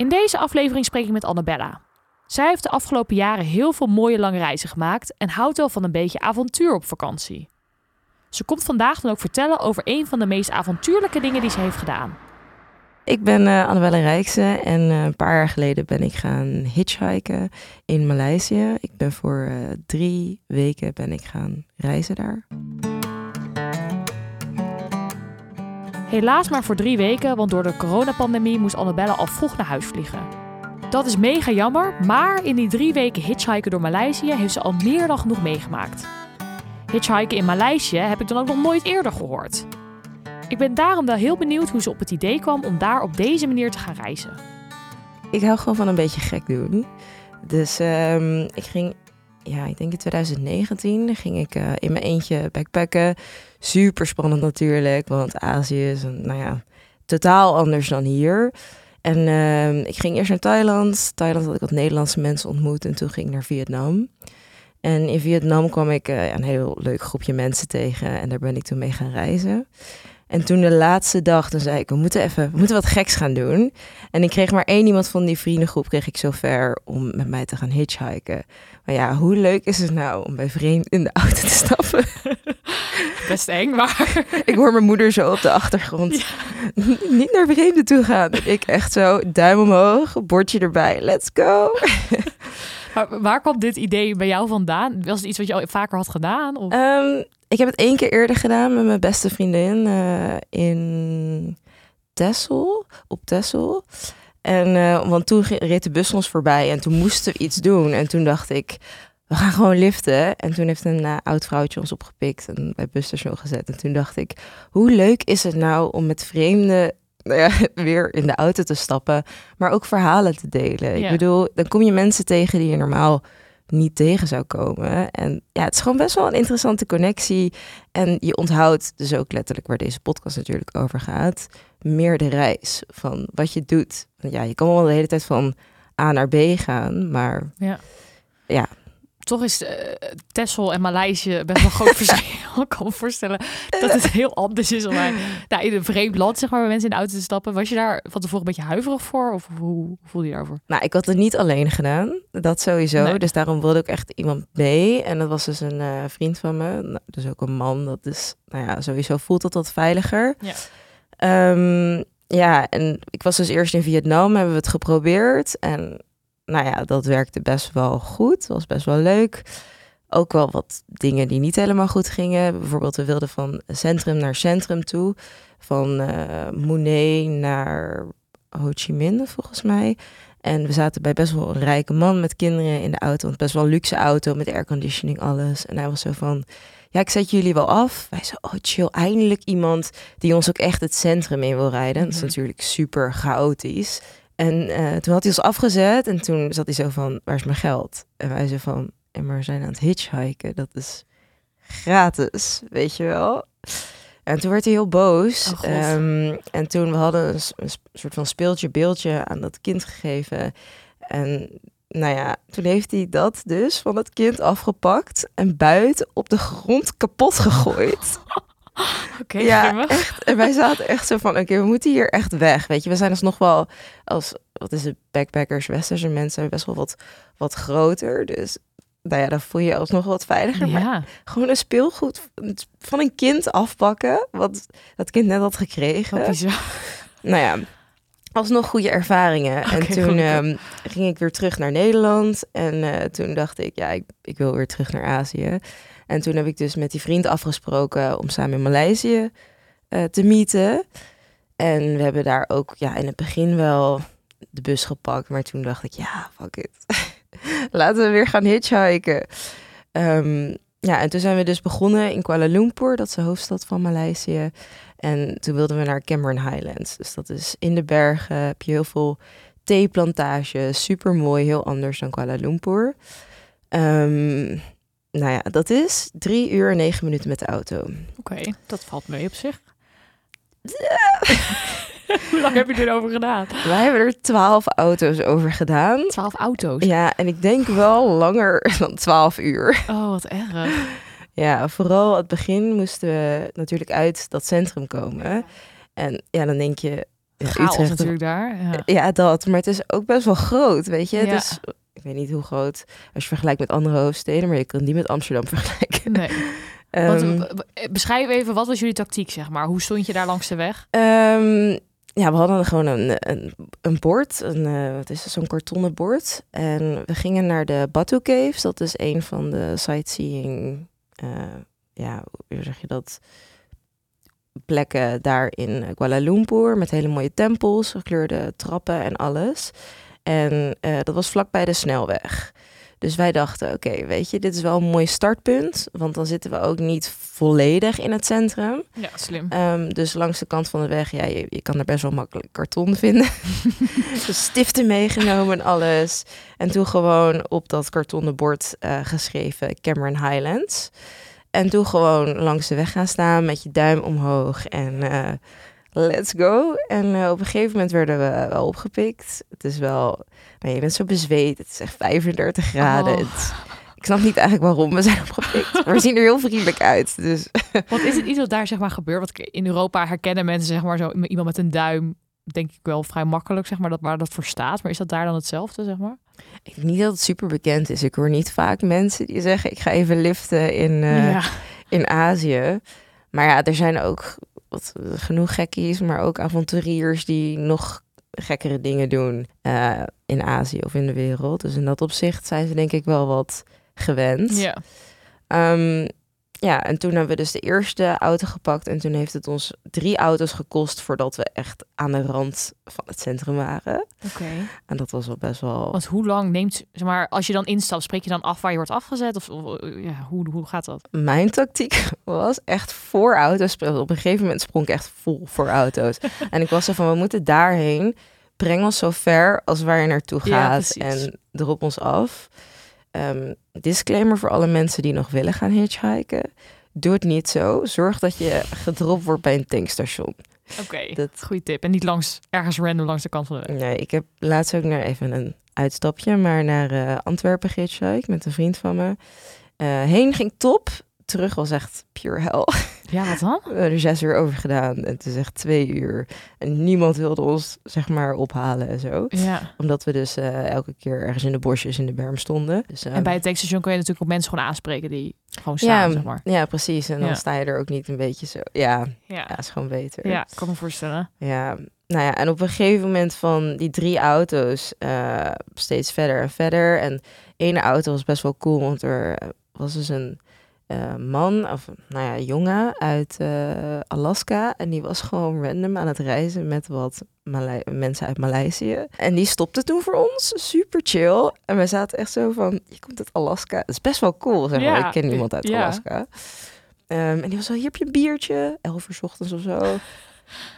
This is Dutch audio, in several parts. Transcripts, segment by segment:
In deze aflevering spreek ik met Annabella. Zij heeft de afgelopen jaren heel veel mooie lange reizen gemaakt en houdt wel van een beetje avontuur op vakantie. Ze komt vandaag dan ook vertellen over een van de meest avontuurlijke dingen die ze heeft gedaan. Ik ben uh, Annabelle Rijkse en uh, een paar jaar geleden ben ik gaan hitchhiken in Maleisië. Ik ben voor uh, drie weken ben ik gaan reizen daar. Helaas maar voor drie weken, want door de coronapandemie moest Annabelle al vroeg naar huis vliegen. Dat is mega jammer, maar in die drie weken hitchhiken door Maleisië heeft ze al meer dan genoeg meegemaakt. Hitchhiken in Maleisië heb ik dan ook nog nooit eerder gehoord. Ik ben daarom wel heel benieuwd hoe ze op het idee kwam om daar op deze manier te gaan reizen. Ik hou gewoon van een beetje gek doen. Dus um, ik ging, ja, ik denk in 2019 ging ik uh, in mijn eentje backpacken. Super spannend natuurlijk, want Azië is een, nou ja, totaal anders dan hier. En uh, ik ging eerst naar Thailand. Thailand had ik wat Nederlandse mensen ontmoet en toen ging ik naar Vietnam. En in Vietnam kwam ik uh, een heel leuk groepje mensen tegen en daar ben ik toen mee gaan reizen. En toen de laatste dag, dan zei ik, we moeten even, we moeten wat geks gaan doen. En ik kreeg maar één iemand van die vriendengroep, kreeg ik zover om met mij te gaan hitchhiken. Maar ja, hoe leuk is het nou om bij vreemd in de auto te stappen? Best eng, maar... ik hoor mijn moeder zo op de achtergrond. Ja. Niet naar vreemden toe gaan. Ik echt zo, duim omhoog, bordje erbij, let's go. Maar waar kwam dit idee bij jou vandaan? Was het iets wat je al vaker had gedaan? Of? Um, ik heb het één keer eerder gedaan met mijn beste vriendin uh, in Tessel, op Tessel. En uh, want toen reed de bus ons voorbij en toen moesten we iets doen. En toen dacht ik, we gaan gewoon liften. En toen heeft een uh, oud vrouwtje ons opgepikt en bij het busstation gezet. En toen dacht ik, hoe leuk is het nou om met vreemden nou ja, weer in de auto te stappen, maar ook verhalen te delen. Ja. Ik bedoel, dan kom je mensen tegen die je normaal niet tegen zou komen. En ja, het is gewoon best wel een interessante connectie. En je onthoudt dus ook letterlijk waar deze podcast natuurlijk over gaat. Meer de reis van wat je doet. Ja, je kan wel de hele tijd van A naar B gaan, maar ja, ja toch is uh, Texel en Maleisië best wel groot verschil. Ik kan voorstellen dat het heel anders is om nou, in een vreemd land, zeg maar, bij mensen in de auto te stappen. Was je daar van tevoren een beetje huiverig voor? Of hoe voelde je daarover? Nou, ik had het niet alleen gedaan. Dat sowieso. Nee. Dus daarom wilde ik echt iemand mee. En dat was dus een uh, vriend van me. Nou, dus ook een man. Dat is, nou ja, sowieso voelt dat wat veiliger. Ja. Um, ja, en ik was dus eerst in Vietnam, hebben we het geprobeerd. En nou ja, dat werkte best wel goed. Was best wel leuk. Ook wel wat dingen die niet helemaal goed gingen. Bijvoorbeeld, we wilden van centrum naar centrum toe. Van uh, Monet naar Ho Chi Minh, volgens mij. En we zaten bij best wel een rijke man met kinderen in de auto. Want best wel een luxe auto met airconditioning, alles. En hij was zo van, ja, ik zet jullie wel af. Wij zo, oh chill, eindelijk iemand die ons ook echt het centrum in wil rijden. Dat is natuurlijk super chaotisch. En uh, toen had hij ons afgezet en toen zat hij zo van, waar is mijn geld? En wij zo van, en maar we zijn aan het hitchhiken, dat is gratis, weet je wel? En toen werd hij heel boos. Oh, um, en toen we hadden een, een, soort van speeltje, beeldje aan dat kind gegeven. En nou ja, toen heeft hij dat dus van het kind afgepakt en buiten op de grond kapot gegooid. Oké, ja, echt. En wij zaten echt zo van, oké, we moeten hier echt weg. Weet je, we zijn dus nog wel als, wat is het, backpackers, westerse mensen best wel wat, wat groter. Dus nou ja, dan voel je je alsnog wat veiliger. Ja. Maar gewoon een speelgoed van een kind afpakken, wat dat kind net had gekregen. Wat bizar. Nou ja, alsnog goede ervaringen. En toen ehm, ging ik weer terug naar Nederland. En eh, toen dacht ik, ja, ik, ik wil weer terug naar Azië. En toen heb ik dus met die vriend afgesproken om samen in Maleisië eh, te meeten. En we hebben daar ook ja, in het begin wel de bus gepakt. Maar toen dacht ik, ja, fuck it. Laten we weer gaan hitchhiken. Ehm, ja, en toen zijn we dus begonnen in Kuala Lumpur, dat is de hoofdstad van Maleisië. En toen wilden we naar Cameron Highlands. Dus dat is in de bergen, heb je heel veel theeplantages, super mooi, heel anders dan Kuala Lumpur. Ehm, nou ja, dat is drie uur en negen minuten met de auto. Oké, dat valt mee op zich. Hoe lang heb je erover gedaan? Wij hebben er twaalf auto's over gedaan. Twaalf auto's? Ja, en ik denk wel langer dan twaalf uur. Oh, wat erg. Ja, vooral het begin moesten we natuurlijk uit dat centrum komen. En ja, dan denk je... Ja, Utrecht, natuurlijk daar. Ja. Ja, dat. Maar het is ook best wel groot, weet je. Ja. Dus ik weet niet hoe groot als je vergelijkt met andere hoofdsteden, maar je kan niet met Amsterdam vergelijken. Nee. Ehm, Want, eh, beschrijf even, wat was jullie tactiek, zeg maar? Hoe stond je daar langs de weg? ehm, ja, we hadden gewoon een, een, een bord, een, eh, wat is het, zo'n kartonnen bord. En we gingen naar de Batu Caves. Dat is een van de sightseeing, eh, ja, hoe zeg je dat? Plekken daar in Kuala Lumpur met hele mooie tempels, gekleurde trappen en alles. En eh, dat was vlakbij de snelweg. Dus wij dachten, oké, weet je, dit is wel een mooi startpunt. Want dan zitten we ook niet volledig in het centrum. Ja, slim. Ehm, dus langs de kant van de weg, ja, je, je kan er best wel makkelijk karton vinden. dus stiften meegenomen en alles. En toen gewoon op dat kartonnen bord eh, geschreven Cameron Highlands. En toen gewoon langs de weg gaan staan met je duim omhoog en eh, let's go. En eh, op een gegeven moment werden we wel opgepikt. Het is wel, nee, je bent zo bezweet. Het is echt 35 graden. Oh. Het- ik snap niet eigenlijk waarom we zijn opgepikt. Maar we zien er heel vriendelijk uit. Dus Want is het iets wat daar zeg maar gebeurt? Want in Europa herkennen mensen zeg maar zo iemand met een duim, denk ik wel vrij makkelijk, zeg maar, dat waar dat voor staat. Maar is dat daar dan hetzelfde, zeg maar? Ik denk niet dat het super bekend is. Ik hoor niet vaak mensen die zeggen: ik ga even liften in, eh, ja. in Azië. Maar ja, er zijn ook wat, genoeg gekkies, maar ook avonturiers die nog gekkere dingen doen eh, in Azië of in de wereld. Dus in dat opzicht zijn ze denk ik wel wat gewend. ja. Ehm, ja, en toen hebben we dus de eerste auto gepakt. En toen heeft het ons drie auto's gekost voordat we echt aan de rand van het centrum waren. Oké. En dat was wel best wel. Want hoe lang neemt, zeg maar, als je dan instapt, spreek je dan af waar je wordt afgezet? Of, of, eh, ja, hoe, hoe gaat dat? Mijn tactiek was echt voor auto's. Op een gegeven moment sprong ik echt vol voor auto's. en ik was zo van, we moeten daarheen. Breng ons zo ver als waar je naartoe gaat. en drop ons af. Ehm, disclaimer voor alle mensen die nog willen gaan hitchhiken. Doe het niet zo. Zorg dat je gedropt wordt bij een tankstation. Oké, Dat- goede tip. En niet langs, ergens random langs de kant van de weg. Nee, ik heb laatst ook naar even een uitstapje, maar naar eh, Antwerpen gehitchhiked met een vriend van me. Eh, heen ging top. Terug was echt pure hell. Ja, wat dan? We hebben er zes uur over gedaan en het is echt twee uur. En niemand wilde ons, zeg maar, ophalen en zo. Ja. Omdat we dus eh, elke keer ergens in de bosjes in de berm stonden. Dus, En ehm, bij het tankstation kun je natuurlijk ook mensen gewoon aanspreken die gewoon staan, ja, zeg maar. ja, precies. En dan Ja. sta je er ook niet een beetje zo. Ja, Ja, ja is gewoon beter. ja kan me voorstellen. Ja, nou ja, en op een gegeven moment van die drie auto's eh, steeds verder en verder. En ene auto was best wel cool, want er was dus een eh, man, of nou ja, jongen uit eh, Alaska. En die was gewoon random aan het reizen met wat mensen uit Maleisië. En die stopte toen voor ons, super chill. En wij zaten echt zo van, je komt uit Alaska. Dat is best wel cool, zeg maar. Ja, Ik ken niemand uit ja. Alaska. Ehm, en die was zo, hier heb je een biertje. Elf uur 's ochtends of zo.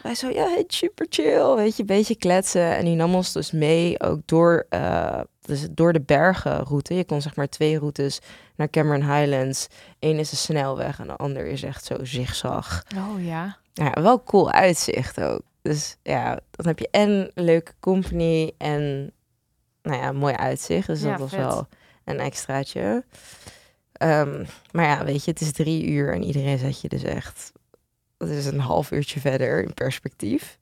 Wij zo, ja, hey, super chill, weet je, een beetje kletsen. En die nam ons dus mee, ook door, eh, dus door de bergenroute. Je kon zeg maar twee routes naar Cameron Highlands. Eén is een snelweg en de ander is echt zo zigzag. Oh ja. Ja, wel cool uitzicht ook. Dus ja, dan heb je en leuke company en nou ja, mooi uitzicht. Dus Ja, dat was vet. wel een extraatje. Ehm, maar ja, weet je, het is drie uur en iedereen zet je dus echt... Dat is een half uurtje verder in perspectief.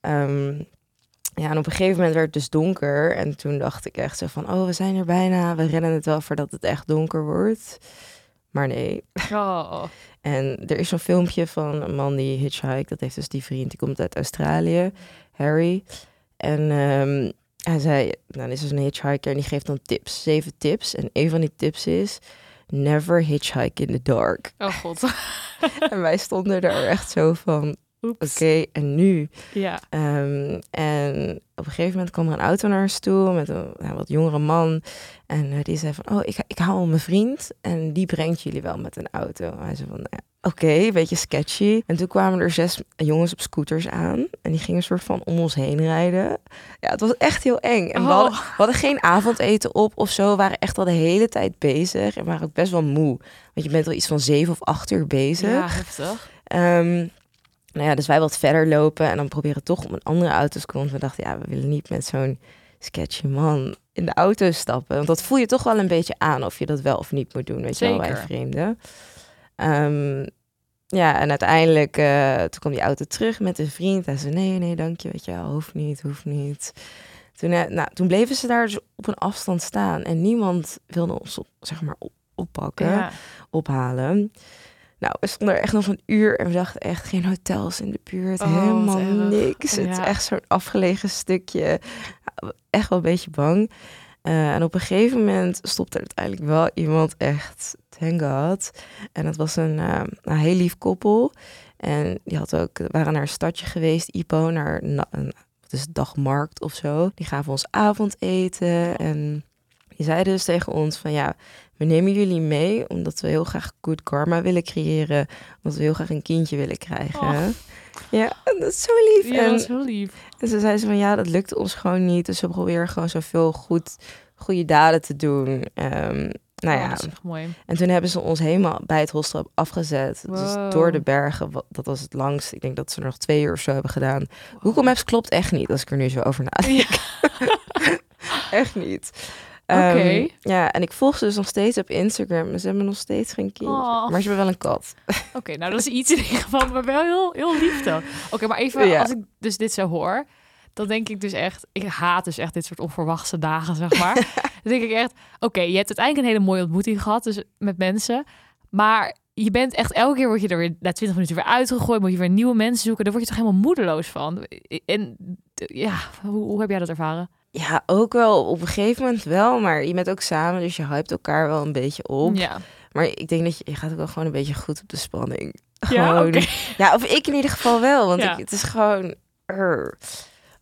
Ehm, ja, en op een gegeven moment werd het dus donker. En toen dacht ik echt zo van, oh, we zijn er bijna. We rennen het wel voordat het echt donker wordt. Maar nee, Oh. en er is zo'n filmpje van een man die hitchhike. Dat heeft dus die vriend, die komt uit Australië, Harry. En ehm, hij zei, nou, dit is dus een hitchhiker en die geeft dan tips, zeven tips. En een van die tips is, never hitchhike in the dark. Oh god. en wij stonden daar echt zo van, oké, en nu? Ja. Ehm, en op een gegeven moment kwam er een auto naar ons toe met een nou, wat jongere man. En eh, die zei van, oh, ik, ik haal mijn vriend en die brengt jullie wel met een auto. Hij zei van, oké, een beetje sketchy. En toen kwamen er zes jongens op scooters aan en die gingen een soort van om ons heen rijden. Ja, het was echt heel eng. En we, Oh. hadden, we hadden geen avondeten op of zo. We waren echt al de hele tijd bezig en waren ook best wel moe. Want je bent al iets van zeven of acht uur bezig. Ja, heftig. Ehm, nou ja, dus wij wat verder lopen en dan proberen toch om een andere auto te komen. We dachten, ja, we willen niet met zo'n sketchy man in de auto stappen. Want dat voel je toch wel een beetje aan of je dat wel of niet moet doen, weet je wel, bij Zeker. vreemden. Ehm, ja, en uiteindelijk, eh, toen kwam die auto terug met een vriend. Hij zei, nee, nee, dank je, weet je wel, hoeft niet, hoeft niet. Toen, eh, nou, toen bleven ze daar dus op een afstand staan en niemand wilde ons, op, zeg maar, op, oppakken Ja. ophalen. Nou, we stonden er echt nog een uur en we dachten echt geen hotels in de buurt, Oh, helemaal niks. Het is echt zo'n afgelegen stukje. Ja, Echt wel een beetje bang. Eh, en op een gegeven moment stopte er uiteindelijk wel iemand echt, thank God. En dat was een, eh, een heel lief koppel. En die had ook, waren naar een stadje geweest, Ipo, naar na- een wat is het, dagmarkt of zo. Die gaven ons avondeten en die zeiden dus tegen ons van ja, we nemen jullie mee omdat we heel graag good karma willen creëren. Omdat we heel graag een kindje willen krijgen. Ja, en dat is zo lief. Ja, en, dat is heel lief. en ze zei ze van ja, dat lukt ons gewoon niet. Dus we proberen gewoon zoveel goed, goede daden te doen. Ehm, nou Oh, ja, dat is echt mooi. en toen hebben ze ons helemaal bij het hostel afgezet. Wow. Dus door de bergen, dat was het langst. Ik denk dat ze er nog twee uur of zo hebben gedaan. Google Maps klopt echt niet, als ik er nu zo over nadenk. echt niet. Ehm, Oké. ja, en ik volg ze dus nog steeds op Instagram. Ze hebben nog steeds geen kindje. Oh. Maar ze hebben wel een kat. Oké, nou dat is iets in ieder geval, maar wel heel, heel lief dan. Oké, maar even, Ja. als ik dus dit zo hoor, dan denk ik dus echt, ik haat dus echt dit soort onverwachte dagen, zeg maar. dan denk ik echt, oké, je hebt uiteindelijk een hele mooie ontmoeting gehad dus met mensen, maar je bent echt, elke keer word je er weer na 20 minuten weer uitgegooid, moet je weer nieuwe mensen zoeken, daar word je toch helemaal moedeloos van. En ja, hoe, hoe heb jij dat ervaren? Ja, ook wel op een gegeven moment wel. Maar je bent ook samen, dus je hypt elkaar wel een beetje op. Ja, Maar ik denk dat je, je gaat ook wel gewoon een beetje goed op de spanning. ja Gewoon-. Ja, of ik in ieder geval wel, want Ja. ik, het is gewoon...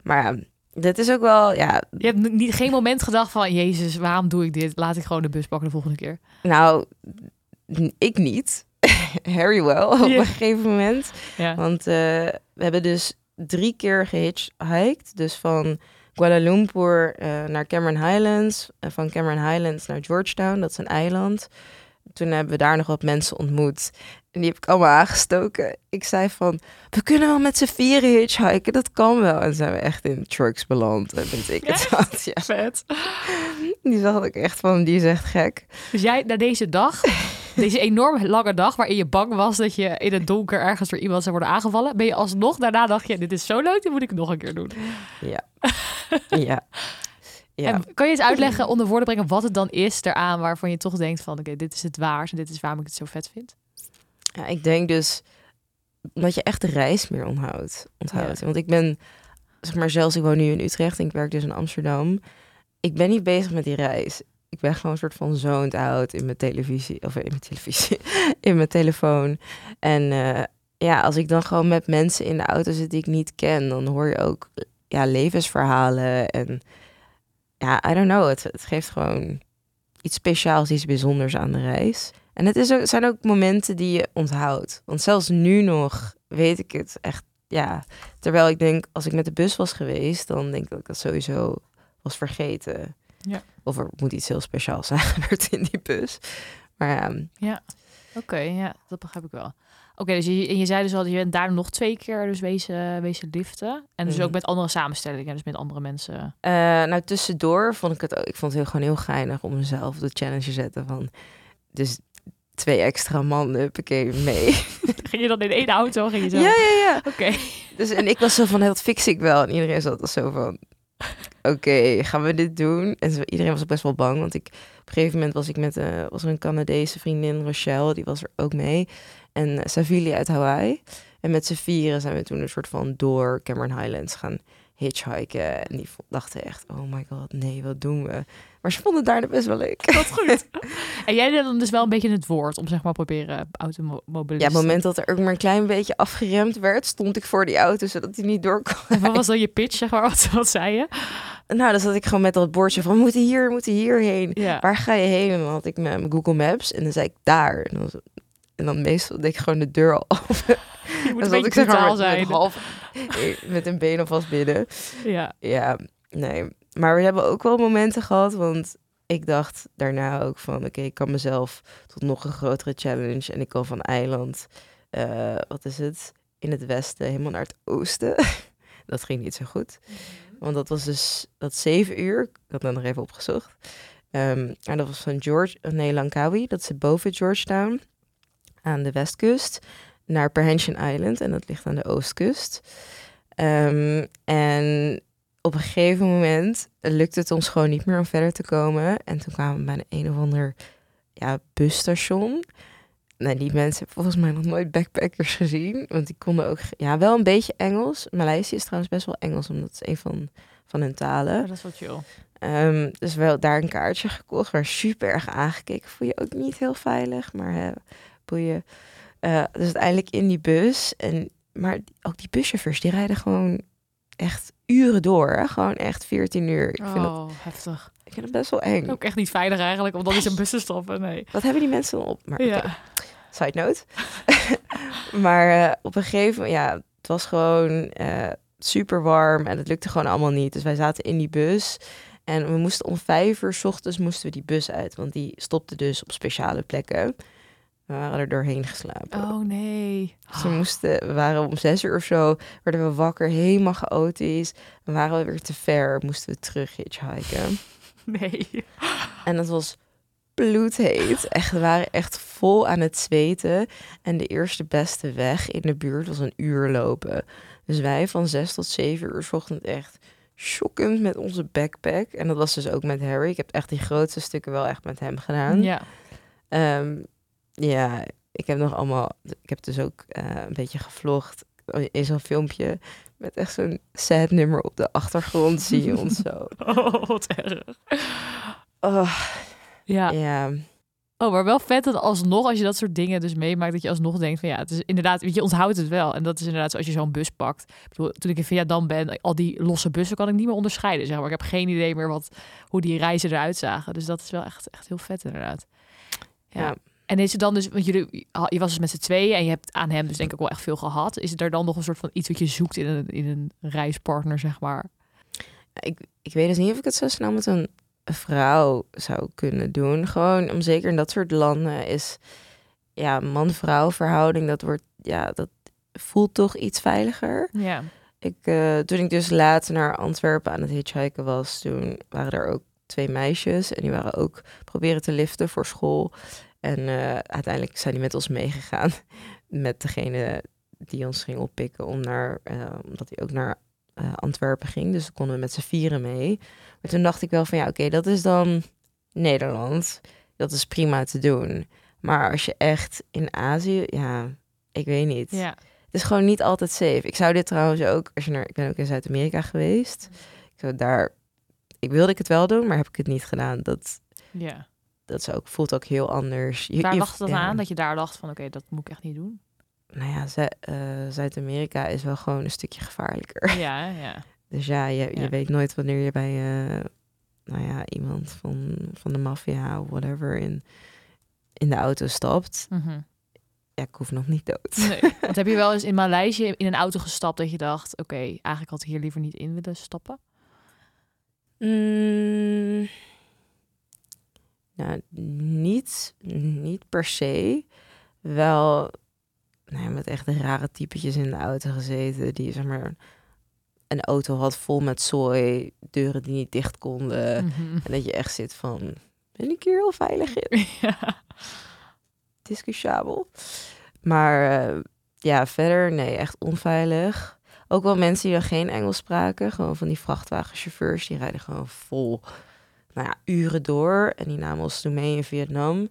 Maar dit is ook wel, ja, Je hebt niet, geen moment gedacht van, jezus, waarom doe ik dit? Laat ik gewoon de bus pakken de volgende keer. nou, ik niet. Harry wel, op een gegeven moment. Ja. Want eh, we hebben dus drie keer gehitchhiked. Dus van Kuala Lumpur eh, naar Cameron Highlands. En van Cameron Highlands naar Georgetown, dat is een eiland. Toen hebben we daar nog wat mensen ontmoet. En die heb ik allemaal aangestoken. Ik zei van, we kunnen wel met z'n vieren hitchhiken, dat kan wel. En zijn we echt in trucks beland. En weet ik het wat. Ja. Vet. Die zag ik echt van, die is echt gek. Dus jij, na deze dag, deze enorm lange dag, waarin je bang was dat je in het donker ergens door iemand zou worden aangevallen, ben je alsnog daarna dacht je, dit is zo leuk, dit moet ik nog een keer doen. Ja. ja. Ja. En kan je eens uitleggen, onder woorden brengen, wat het dan is eraan waarvan je toch denkt van, oké, dit is het waars en dit is waarom ik het zo vet vind? Ja, ik denk dus dat je echt de reis meer onthoudt. onthoudt. Want ik ben, zeg maar, zelfs ik woon nu in Utrecht en ik werk dus in Amsterdam. Ik ben niet bezig met die reis. Ik ben gewoon een soort van zoned out in mijn televisie, of in mijn televisie, in mijn telefoon. En eh, ja, als ik dan gewoon met mensen in de auto zit die ik niet ken, dan hoor je ook ja, levensverhalen. En ja, I don't know, het, het geeft gewoon iets speciaals, iets bijzonders aan de reis. En het is ook, zijn ook momenten die je onthoudt. Want zelfs nu nog weet ik het echt, ja. Terwijl ik denk, als ik met de bus was geweest, dan denk ik dat ik dat sowieso was vergeten. Ja. Of er moet iets heel speciaals zijn gebeurd in die bus. Maar ja, Oké, ja, dat begrijp ik wel. Oké, dus je, en je zei dus al, je bent daar nog twee keer dus wezen, wezen liften. En dus Mhm. ook met andere samenstellingen, dus met andere mensen. eh, nou tussendoor vond ik het ook, ik vond het heel, gewoon heel geinig om mezelf de challenge te zetten van, dus twee extra mannen, huppakee, mee. Ging je dan in één auto? Ging je zo? Ja, ja, ja. Oké. Dus en ik was zo van, dat fix ik wel. En iedereen zat er zo van, oké, gaan we dit doen? En iedereen was ook best wel bang, want ik, op een gegeven moment was ik met eh, was er een Canadese vriendin, Rochelle, die was er ook mee. En uh, Savili uit Hawaii. En met z'n vieren zijn we toen een soort van door Cameron Highlands gaan hitchhiken. En die dachten echt, oh my god, nee, wat doen we? Maar ze vonden het daarna best wel leuk. Wat goed. en jij deed dan dus wel een beetje het woord om zeg maar proberen automobilisten. Ja, het moment dat er ook maar een klein beetje afgeremd werd, stond ik voor die auto, zodat hij niet door kon. En Wat was dan je pitch, zeg maar? Wat, wat zei je? Nou, dan zat ik gewoon met dat bordje van, we moeten hier, we moeten hierheen. Ja. Waar ga je heen? En dan had ik mijn mijn Google Maps en dan zei ik daar. En dan, en dan meestal deed ik gewoon de deur al open. Je moet Dan een beetje brutaal met, met, zijn. half, met een been alvast binnen. Ja. Ja, nee. Maar we hebben ook wel momenten gehad, want ik dacht daarna ook van... oké, ik kan mezelf tot nog een grotere challenge... en ik kan van eiland, eh, wat is het, in het westen helemaal naar het oosten. dat ging niet zo goed. Want dat was dus dat zeven uur. Ik had dat nog even opgezocht. Ehm, en dat was van George, nee, Langkawi. Dat zit boven Georgetown aan de westkust. Naar Perhentian Island. En dat ligt aan de oostkust. Ehm, en op een gegeven moment lukte het ons gewoon niet meer om verder te komen. En toen kwamen we bij een, een of ander ja, busstation. Nou, die mensen hebben volgens mij nog nooit backpackers gezien. Want die konden ook ja, wel een beetje Engels. Maleisië is trouwens best wel Engels, omdat het is een van, van hun talen. Dat is wel chill. Ehm, dus wel daar een kaartje gekocht, maar super erg aangekeken. Voel je ook niet heel veilig, maar hè, boeien. Dus uiteindelijk in die bus. En, maar ook die buschauffeurs, die rijden gewoon echt uren door. Hè? Gewoon echt 14 uur. Ik vind, dat, Oh, heftig. ik vind het best wel eng. Ook echt niet veilig eigenlijk, om dan in zo'n bus te stappen. Nee. Wat hebben die mensen dan op? Maar Ja. side note. maar eh, op een gegeven moment, ja, het was gewoon eh, super warm en het lukte gewoon allemaal niet. Dus wij zaten in die bus en we moesten om vijf uur 's ochtends moesten we die bus uit, want die stopte dus op speciale plekken. We waren er doorheen geslapen. Oh nee. Dus we, moesten, we waren om zes uur of zo, werden we wakker, helemaal chaotisch. Dan waren we weer te ver, moesten we terug hitchhiken. Nee. En het was bloedheet. Echt, we waren echt vol aan het zweten. En de eerste beste weg in de buurt was een uur lopen. Dus wij van zes tot zeven uur 's ochtend echt shockend met onze backpack. En dat was dus ook met Harry. Ik heb echt die grootste stukken wel echt met hem gedaan. Ja. Ehm, ja, ik heb nog allemaal... Ik heb dus ook eh, een beetje gevlogd in zo'n filmpje... met echt zo'n sad nummer op de achtergrond. zie je ons zo. Oh, wat erg. Oh, Ja. ja. Oh, maar wel vet dat alsnog, als je dat soort dingen dus meemaakt, dat je alsnog denkt van ja, het is inderdaad, weet je, onthoudt het wel. En dat is inderdaad zoals je zo'n bus pakt. Ik bedoel, toen ik in Vietnam ben, al die losse bussen kan ik niet meer onderscheiden, zeg maar. Ik heb geen idee meer wat, hoe die reizen eruit zagen. Dus dat is wel echt, echt heel vet inderdaad. Ja. Ja. En is het dan dus, want jullie, je was dus met z'n tweeën en je hebt aan hem dus denk ik wel echt veel gehad. Is er dan nog een soort van iets wat je zoekt in een, in een reispartner, zeg maar? ik, ik weet dus niet of ik het zo snel met een vrouw zou kunnen doen. Gewoon om zeker in dat soort landen is ja, man-vrouw verhouding, dat wordt ja, dat voelt toch iets veiliger. Ja. Ik, eh, toen ik dus later naar Antwerpen aan het hitchhiken was, toen waren er ook twee meisjes en die waren ook proberen te liften voor school. En eh, uiteindelijk zijn die met ons meegegaan met degene die ons ging oppikken om naar, eh, omdat hij ook naar eh, Antwerpen ging. Dus konden we met z'n vieren mee. Maar toen dacht ik wel van ja, oké, dat is dan Nederland. Dat is prima te doen. Maar als je echt in Azië, ja, ik weet niet. Ja. Het is gewoon niet altijd safe. Ik zou dit trouwens ook, als je naar, ik ben ook in Zuid-Amerika geweest. Ik zou daar, ik wilde ik het wel doen, maar heb ik het niet gedaan. Dat, Ja. Dat is ook, voelt ook heel anders. Je, Waar lag dat ja. aan? Dat je daar dacht van oké, dat moet ik echt niet doen. Nou ja, eh, Zuid-Amerika is wel gewoon een stukje gevaarlijker. Ja, ja. Dus ja, je, je Ja. weet nooit wanneer je bij eh, nou ja, iemand van, van de maffia of whatever in, in de auto stapt. Mhm. Ja, ik hoef nog niet dood. Nee. Want heb je wel eens in Maleisië in een auto gestapt dat je dacht, oké, eigenlijk had ik hier liever niet in willen stappen? Mm, nou, niet, niet per se. Wel nou ja, met echt rare typetjes in de auto gezeten. Die zeg maar een auto had vol met zooi, deuren die niet dicht konden. Mhm. En dat je echt zit van, ben ik hier heel veilig in? ja. Discutabel. Maar eh, ja, verder nee, echt onveilig. Ook wel mensen die dan geen Engels spraken. Gewoon van die vrachtwagenchauffeurs. Die rijden gewoon vol, nou ja, uren door. En die namen ons toen mee in Vietnam.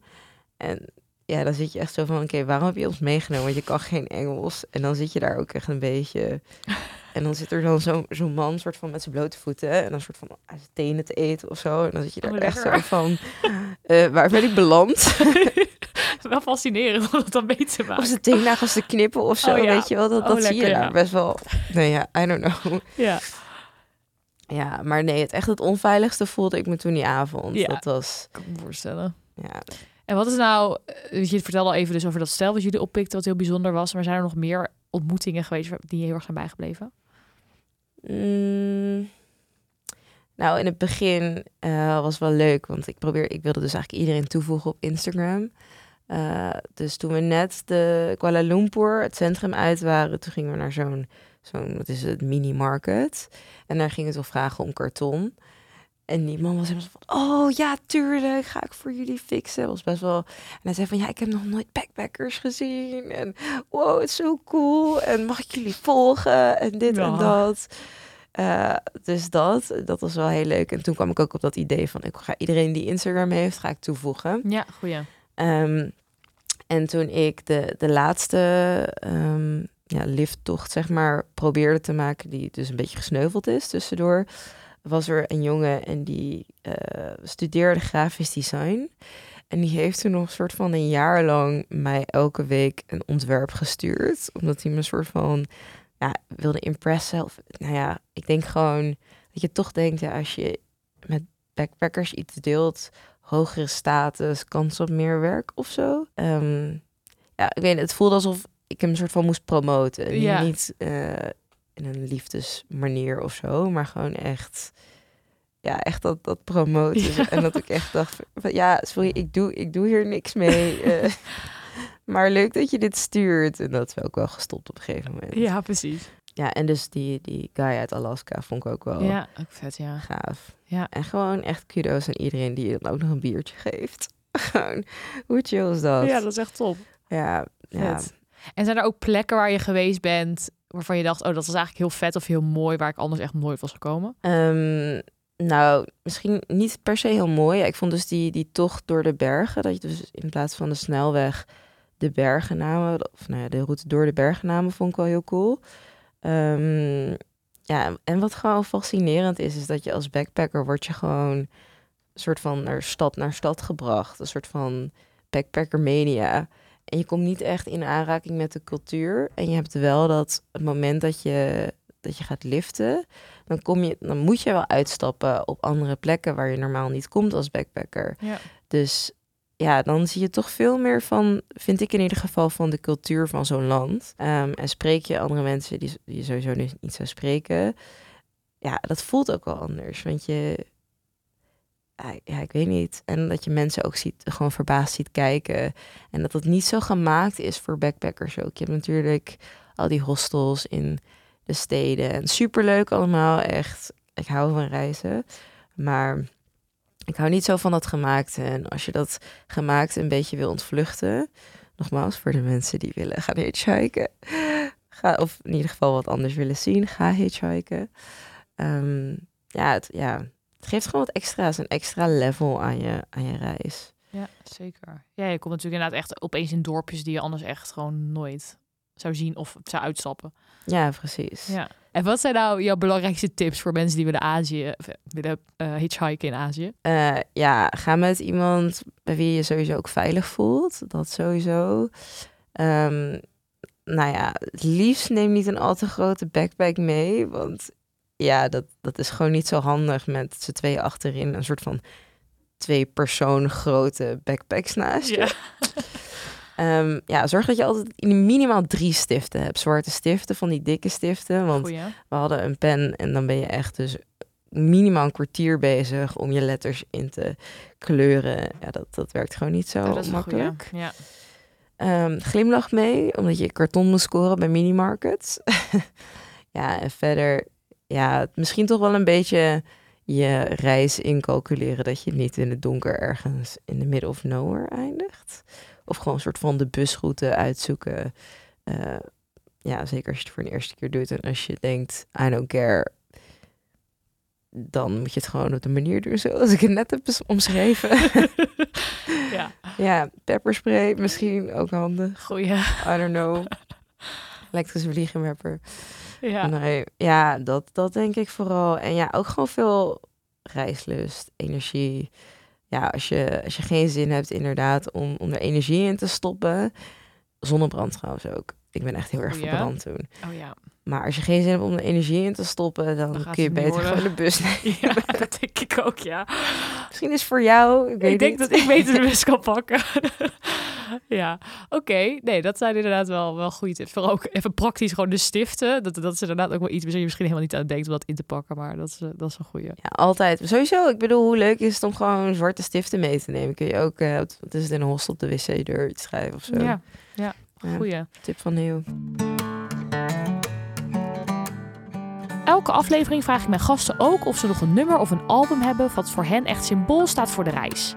En ja, dan zit je echt zo van, oké, waarom heb je ons meegenomen? Want je kan geen Engels. En dan zit je daar ook echt een beetje... En dan zit er dan zo'n man soort van met zijn blote voeten en dan soort van aan zijn tenen te eten of zo. En dan zit je daar Oh, echt zo van, eh, waar ben ik beland? Wel fascinerend om het dan mee te of maken. zijn teennagels te knippen of zo, Oh, ja. weet je wel. Dat, Oh, dat zie je daar ja. best wel. Nee, ja, I don't know. Ja. Ja, maar nee, het echt het onveiligste voelde ik me toen die avond. Ja. Dat was, Kan me voorstellen. ja. En wat is nou, eh, je vertelde al even dus over dat stel wat jullie oppikten, wat heel bijzonder was. Maar zijn er nog meer ontmoetingen geweest die je heel erg zijn bijgebleven? Mm, nou, in het begin eh, was wel leuk, want ik probeer, ik wilde dus eigenlijk iedereen toevoegen op Instagram. Eh, dus toen we net de Kuala Lumpur, het centrum uit waren, toen gingen we naar zo'n, zo'n wat is het, mini-market. En daar gingen ze vragen om karton. En die man was helemaal zo van, oh ja, tuurlijk, ga ik voor jullie fixen. Was best wel... En hij zei van, ja, ik heb nog nooit backpackers gezien. En wow, het is zo cool. En mag ik jullie volgen? En dit en dat. Eh, dus dat, dat was wel heel leuk. En toen kwam ik ook op dat idee van, ik ga iedereen die Instagram heeft, ga ik toevoegen. Ja, goeie. Ehm, en toen ik de, de laatste ehm, ja, lifttocht, zeg maar, probeerde te maken, die dus een beetje gesneuveld is tussendoor, was er een jongen en die eh, studeerde grafisch design. En die heeft toen nog een soort van een jaar lang mij elke week een ontwerp gestuurd. Omdat hij me een soort van ja, wilde impressen. Of, nou ja, ik denk gewoon dat je toch denkt, ja, als je met backpackers iets deelt, hogere status, kans op meer werk of zo. Ehm, ja, ik weet het voelde alsof ik hem een soort van moest promoten. Ja. Niet eh, in een liefdesmanier of zo, maar gewoon echt... Ja, echt dat, dat promoten. Ja. En dat ik echt dacht, van, ja, sorry, ik doe, ik doe hier niks mee. eh, maar leuk dat je dit stuurt. En dat is ook wel gestopt op een gegeven moment. Ja, precies. Ja, en dus die, die guy uit Alaska vond ik ook wel Ja, ook vet, ja. gaaf. Ja. En gewoon echt kudo's aan iedereen die je dan ook nog een biertje geeft. gewoon, hoe chill is dat? Ja, dat is echt top. ja, ja. En zijn er ook plekken waar je geweest bent waarvan je dacht, oh, dat was eigenlijk heel vet of heel mooi, waar ik anders echt nooit was gekomen? Ehm, nou, misschien niet per se heel mooi. Ik vond dus die, die tocht door de bergen, dat je dus in plaats van de snelweg de bergen namen, of nou ja, de route door de bergen namen, vond ik wel heel cool. Ehm, ja, en wat gewoon fascinerend is, is dat je als backpacker word je gewoon soort van naar stad naar stad gebracht. Een soort van backpacker media. En je komt niet echt in aanraking met de cultuur. En je hebt wel dat het moment dat je, dat je gaat liften, dan, kom je, dan moet je wel uitstappen op andere plekken waar je normaal niet komt als backpacker. Ja. Dus ja, dan zie je toch veel meer van, vind ik in ieder geval, van de cultuur van zo'n land. Ehm, en spreek je andere mensen die, die je sowieso niet, niet zou spreken. Ja, dat voelt ook wel anders. Want je, ja, ik weet niet. En dat je mensen ook ziet, gewoon verbaasd ziet kijken. En dat het niet zo gemaakt is voor backpackers ook. Je hebt natuurlijk al die hostels in de steden. En superleuk allemaal, echt. Ik hou van reizen. Maar ik hou niet zo van dat gemaakte. En als je dat gemaakte een beetje wil ontvluchten... Nogmaals, voor de mensen die willen gaan hitchhiken... Ga, of in ieder geval wat anders willen zien, ga hitchhiken. Ehm, ja, het, ja, het geeft gewoon wat extra's, een extra level aan je, aan je reis. Ja, zeker. Ja, je komt natuurlijk inderdaad echt opeens in dorpjes die je anders echt gewoon nooit zou zien of zou uitstappen. Ja, precies. Ja. En wat zijn nou jouw belangrijkste tips voor mensen die willen Azië, of, eh, willen eh, hitchhiken in Azië? Eh, ja, ga met iemand bij wie je je sowieso ook veilig voelt. Dat sowieso. Ehm, nou ja, het liefst neem niet een al te grote backpack mee. Want ja, dat, dat is gewoon niet zo handig met z'n tweeën achterin. Een soort van twee persoon grote backpacks naast je. Ja. Ehm, ja, zorg dat je altijd in minimaal drie stiften hebt. Zwarte stiften, van die dikke stiften. Want Goeie. we hadden een pen en dan ben je echt dus minimaal een kwartier bezig om je letters in te kleuren. Ja, dat, dat werkt gewoon niet zo dat is goeie. makkelijk. Ja. Ehm, glimlach mee, omdat je karton moet scoren bij minimarkets. ja, en verder, ja, misschien toch wel een beetje je reis incalculeren. Dat je niet in het donker ergens in de middle of nowhere eindigt. Of gewoon een soort van de busroute uitzoeken. Eh, ja, zeker als je het voor de eerste keer doet. En als je denkt, I don't care. Dan moet je het gewoon op de manier doen zoals ik het net heb omschreven. ja, ja, pepperspray misschien ook handig. goeie. I don't know. Elektrische vliegenwerper. Ja. Nee, ja, dat, dat denk ik vooral. En ja, ook gewoon veel reislust, energie. Ja, als je, als je geen zin hebt inderdaad om, om er energie in te stoppen. Zonnebrand trouwens ook. Ik ben echt heel erg Oh ja? verbrand toen. Oh ja. Maar als je geen zin hebt om er energie in te stoppen, dan, kun je beter worden. gewoon de bus nemen. Ja, dat denk ik ook, ja. Misschien is het voor jou. Ik, denk niet. dat ik beter de bus kan pakken. ja, oké. Nee, dat zijn inderdaad wel, wel goede tips. Vooral ook even praktisch gewoon de stiften. Dat, dat is inderdaad ook wel iets waar je misschien helemaal niet aan denkt om dat in te pakken. Maar dat is, eh, dat is een goede. Ja, altijd. Sowieso, ik bedoel, hoe leuk is het om gewoon zwarte stiften mee te nemen? Kun je ook, eh, wat is het, in een hostel op de wc-deur iets schrijven of zo? Ja, ja, Ja, goeie. Tip van Heel. Elke aflevering vraag ik mijn gasten ook of ze nog een nummer of een album hebben wat voor hen echt symbool staat voor de reis.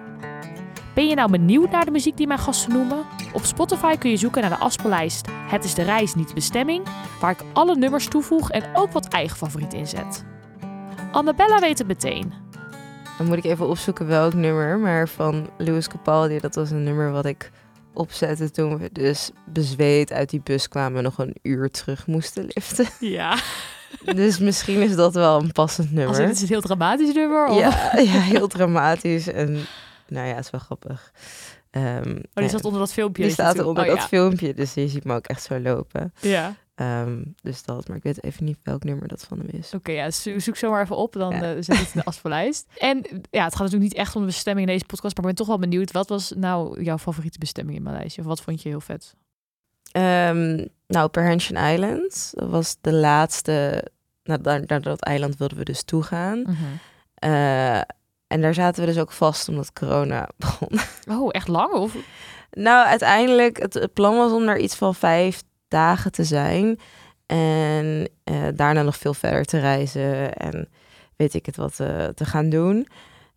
Ben je nou benieuwd naar de muziek die mijn gasten noemen? Op Spotify kun je zoeken naar de afspeellijst Het is de reis, niet de bestemming, waar ik alle nummers toevoeg en ook wat eigen favoriet inzet. Annabella weet het meteen. Dan moet ik even opzoeken welk nummer, maar van Louis Capaldi, dat was een nummer wat ik opzette toen we dus bezweet uit die bus kwamen en nog een uur terug moesten liften. Ja, dus misschien is dat wel een passend als nummer. in, het is een heel dramatisch nummer. of- Ja, ja, heel dramatisch en nou ja, het is wel grappig. Ehm, Oh, die zat onder dat filmpje. die staat onder oh, dat ja. filmpje, dus je ziet me ook echt zo lopen. Ja, Ehm, dus dat, maar ik weet even niet welk nummer dat van hem is. oké. ja, zo- zoek zo maar even op, dan Ja. eh, zet het in de afspeellijst. En ja, het gaat natuurlijk niet echt om de bestemming in deze podcast, maar ik ben toch wel benieuwd. Wat was nou jouw favoriete bestemming in Maleisië? Of wat vond je heel vet? Ehm, nou, Perhentian Island dat was de laatste. Nou, naar dat eiland wilden we dus toe gaan. Mhm. Eh, en daar zaten we dus ook vast omdat corona begon. Oh, echt lang? Of? nou, uiteindelijk, het, het plan was om daar iets van vijf dagen te zijn. En eh, daarna nog veel verder te reizen en weet ik het wat eh, te gaan doen.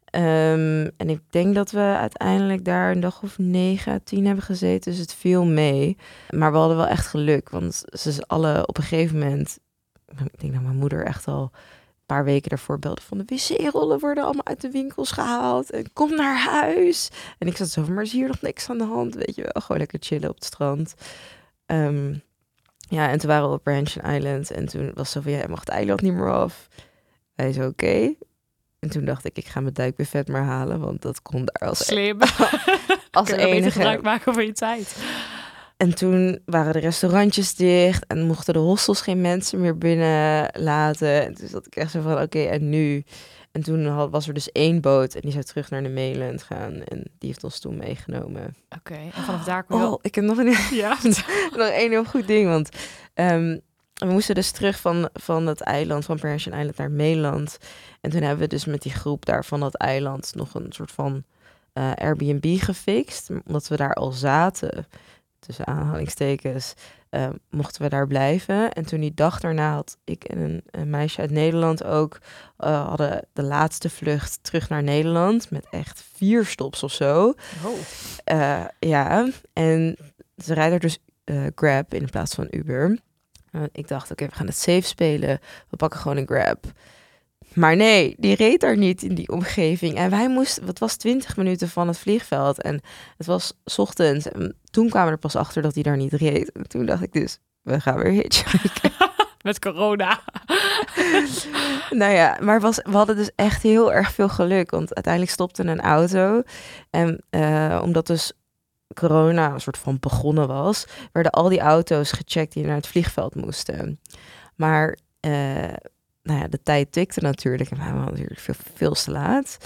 Ehm, en ik denk dat we uiteindelijk daar een dag of negen, tien hebben gezeten. Dus het viel mee. Maar we hadden wel echt geluk. Want ze alle op een gegeven moment. Ik denk dat mijn moeder echt al paar weken daarvoor belde van de wc-rollen worden allemaal uit de winkels gehaald. En kom naar huis. En ik zat zo van, maar is hier nog niks aan de hand? Weet je wel, gewoon lekker chillen op het strand. Ehm, ja, en toen waren we op Ranchen Island. En toen was zo van, ja, je mag het eiland niet meer af. Hij zei, oké. En toen dacht ik, ik ga mijn duikbuffet maar halen. Want dat kon daar als, Slim. als Kun je beter gebruik enige. maken van je tijd. En toen waren de restaurantjes dicht. En mochten de hostels geen mensen meer binnen laten. En toen zat ik echt zo van, oké, en nu? En toen had- was er dus één boot. En die zou terug naar de mainland gaan. En die heeft ons toen meegenomen. Oké, en vanaf daar je Oh, ik heb nog een Ja. nog één heel goed ding. Want ehm, we moesten dus terug van, van het eiland, van Persian Island naar Mainland. En toen hebben we dus met die groep daar van dat eiland nog een soort van eh, Airbnb gefixt. Omdat we daar al zaten, tussen aanhalingstekens, eh, mochten we daar blijven. En toen die dag daarna had ik en een, een meisje uit Nederland ook, eh, hadden de laatste vlucht terug naar Nederland. Met echt vier stops of zo. Oh. Eh, ja, en ze rijden er dus eh, Grab in plaats van Uber. Ik dacht, oké, we gaan het safe spelen. We pakken gewoon een Grab. Maar nee, die reed daar niet in die omgeving. En wij moesten, het was 20 minuten van het vliegveld. En het was ochtends. En toen kwamen we er pas achter dat hij daar niet reed. En toen dacht ik dus, we gaan weer hitchhiken. Met corona. nou ja, maar was, we hadden dus echt heel erg veel geluk. Want uiteindelijk stopte een auto. En eh, omdat dus corona een soort van begonnen was, werden al die auto's gecheckt die naar het vliegveld moesten. Maar eh, nou ja, de tijd tikte natuurlijk. En we waren natuurlijk veel, veel te laat.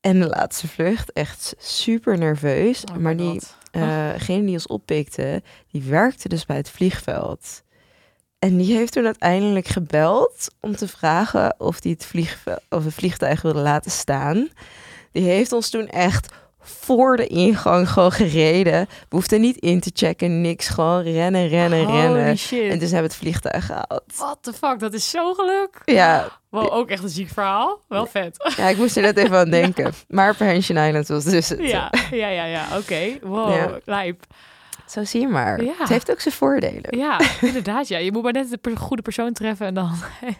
En de laatste vlucht, echt super nerveus. Oh maar die, God. eh, degene die ons oppikte, die werkte dus bij het vliegveld. En die heeft toen uiteindelijk gebeld om te vragen of hij het, vliegve- of het vliegtuig wilde laten staan. Die heeft ons toen echt voor de ingang gewoon gereden. We hoefden niet in te checken, niks. Gewoon rennen, rennen, Holy rennen. shit. En dus hebben we het vliegtuig gehaald. What the fuck, dat is zo geluk. Ja, Wow, ook echt een ziek verhaal. Wel vet. ja, ik moest er net even aan denken. Maar Perhentian Island was dus het. Ja, ja, ja, ja. Oké. Wow, Ja. lijp. Zo zie je maar. Ja. Het heeft ook zijn voordelen. Ja, inderdaad. Ja. Je moet maar net de per- goede persoon treffen en dan...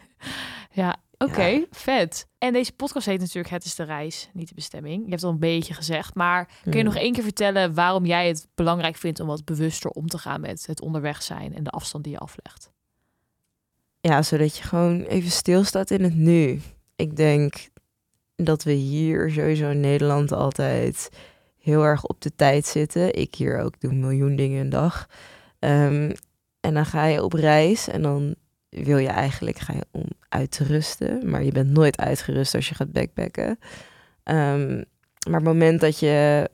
ja, oké. Ja. Vet. En deze podcast heet natuurlijk Het is de reis, niet de bestemming. Je hebt al een beetje gezegd, maar kun je Hmm. nog één keer vertellen waarom jij het belangrijk vindt om wat bewuster om te gaan met het onderweg zijn en de afstand die je aflegt? ja, zodat je gewoon even stilstaat in het nu. Ik denk dat we hier sowieso in Nederland altijd heel erg op de tijd zitten. Ik hier ook doe een miljoen dingen een dag. Ehm, en dan ga je op reis en dan wil je eigenlijk ga je om uit te rusten. Maar je bent nooit uitgerust als je gaat backpacken. Ehm, maar het moment dat je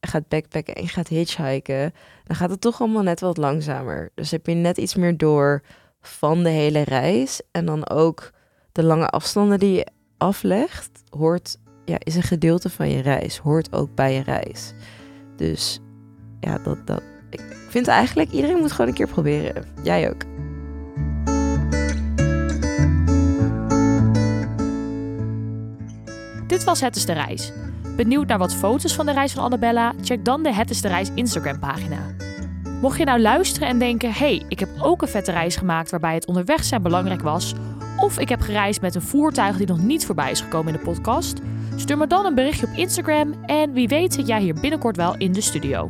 gaat backpacken en je gaat hitchhiken, dan gaat het toch allemaal net wat langzamer. Dus heb je net iets meer door van de hele reis. En dan ook de lange afstanden die je aflegt, hoort, ja, is een gedeelte van je reis, hoort ook bij je reis. Dus ja, dat, dat, ik vind eigenlijk iedereen moet gewoon een keer proberen. Jij ook. Dit was Het is de Reis. Benieuwd naar wat foto's van de reis van Annabella? Check dan de Het is de Reis Instagram pagina. Mocht je nou luisteren en denken: hey, ik heb ook een vette reis gemaakt waarbij het onderweg zijn belangrijk was, of ik heb gereisd met een voertuig die nog niet voorbij is gekomen in de podcast, stuur me dan een berichtje op Instagram en wie weet zit jij hier binnenkort wel in de studio.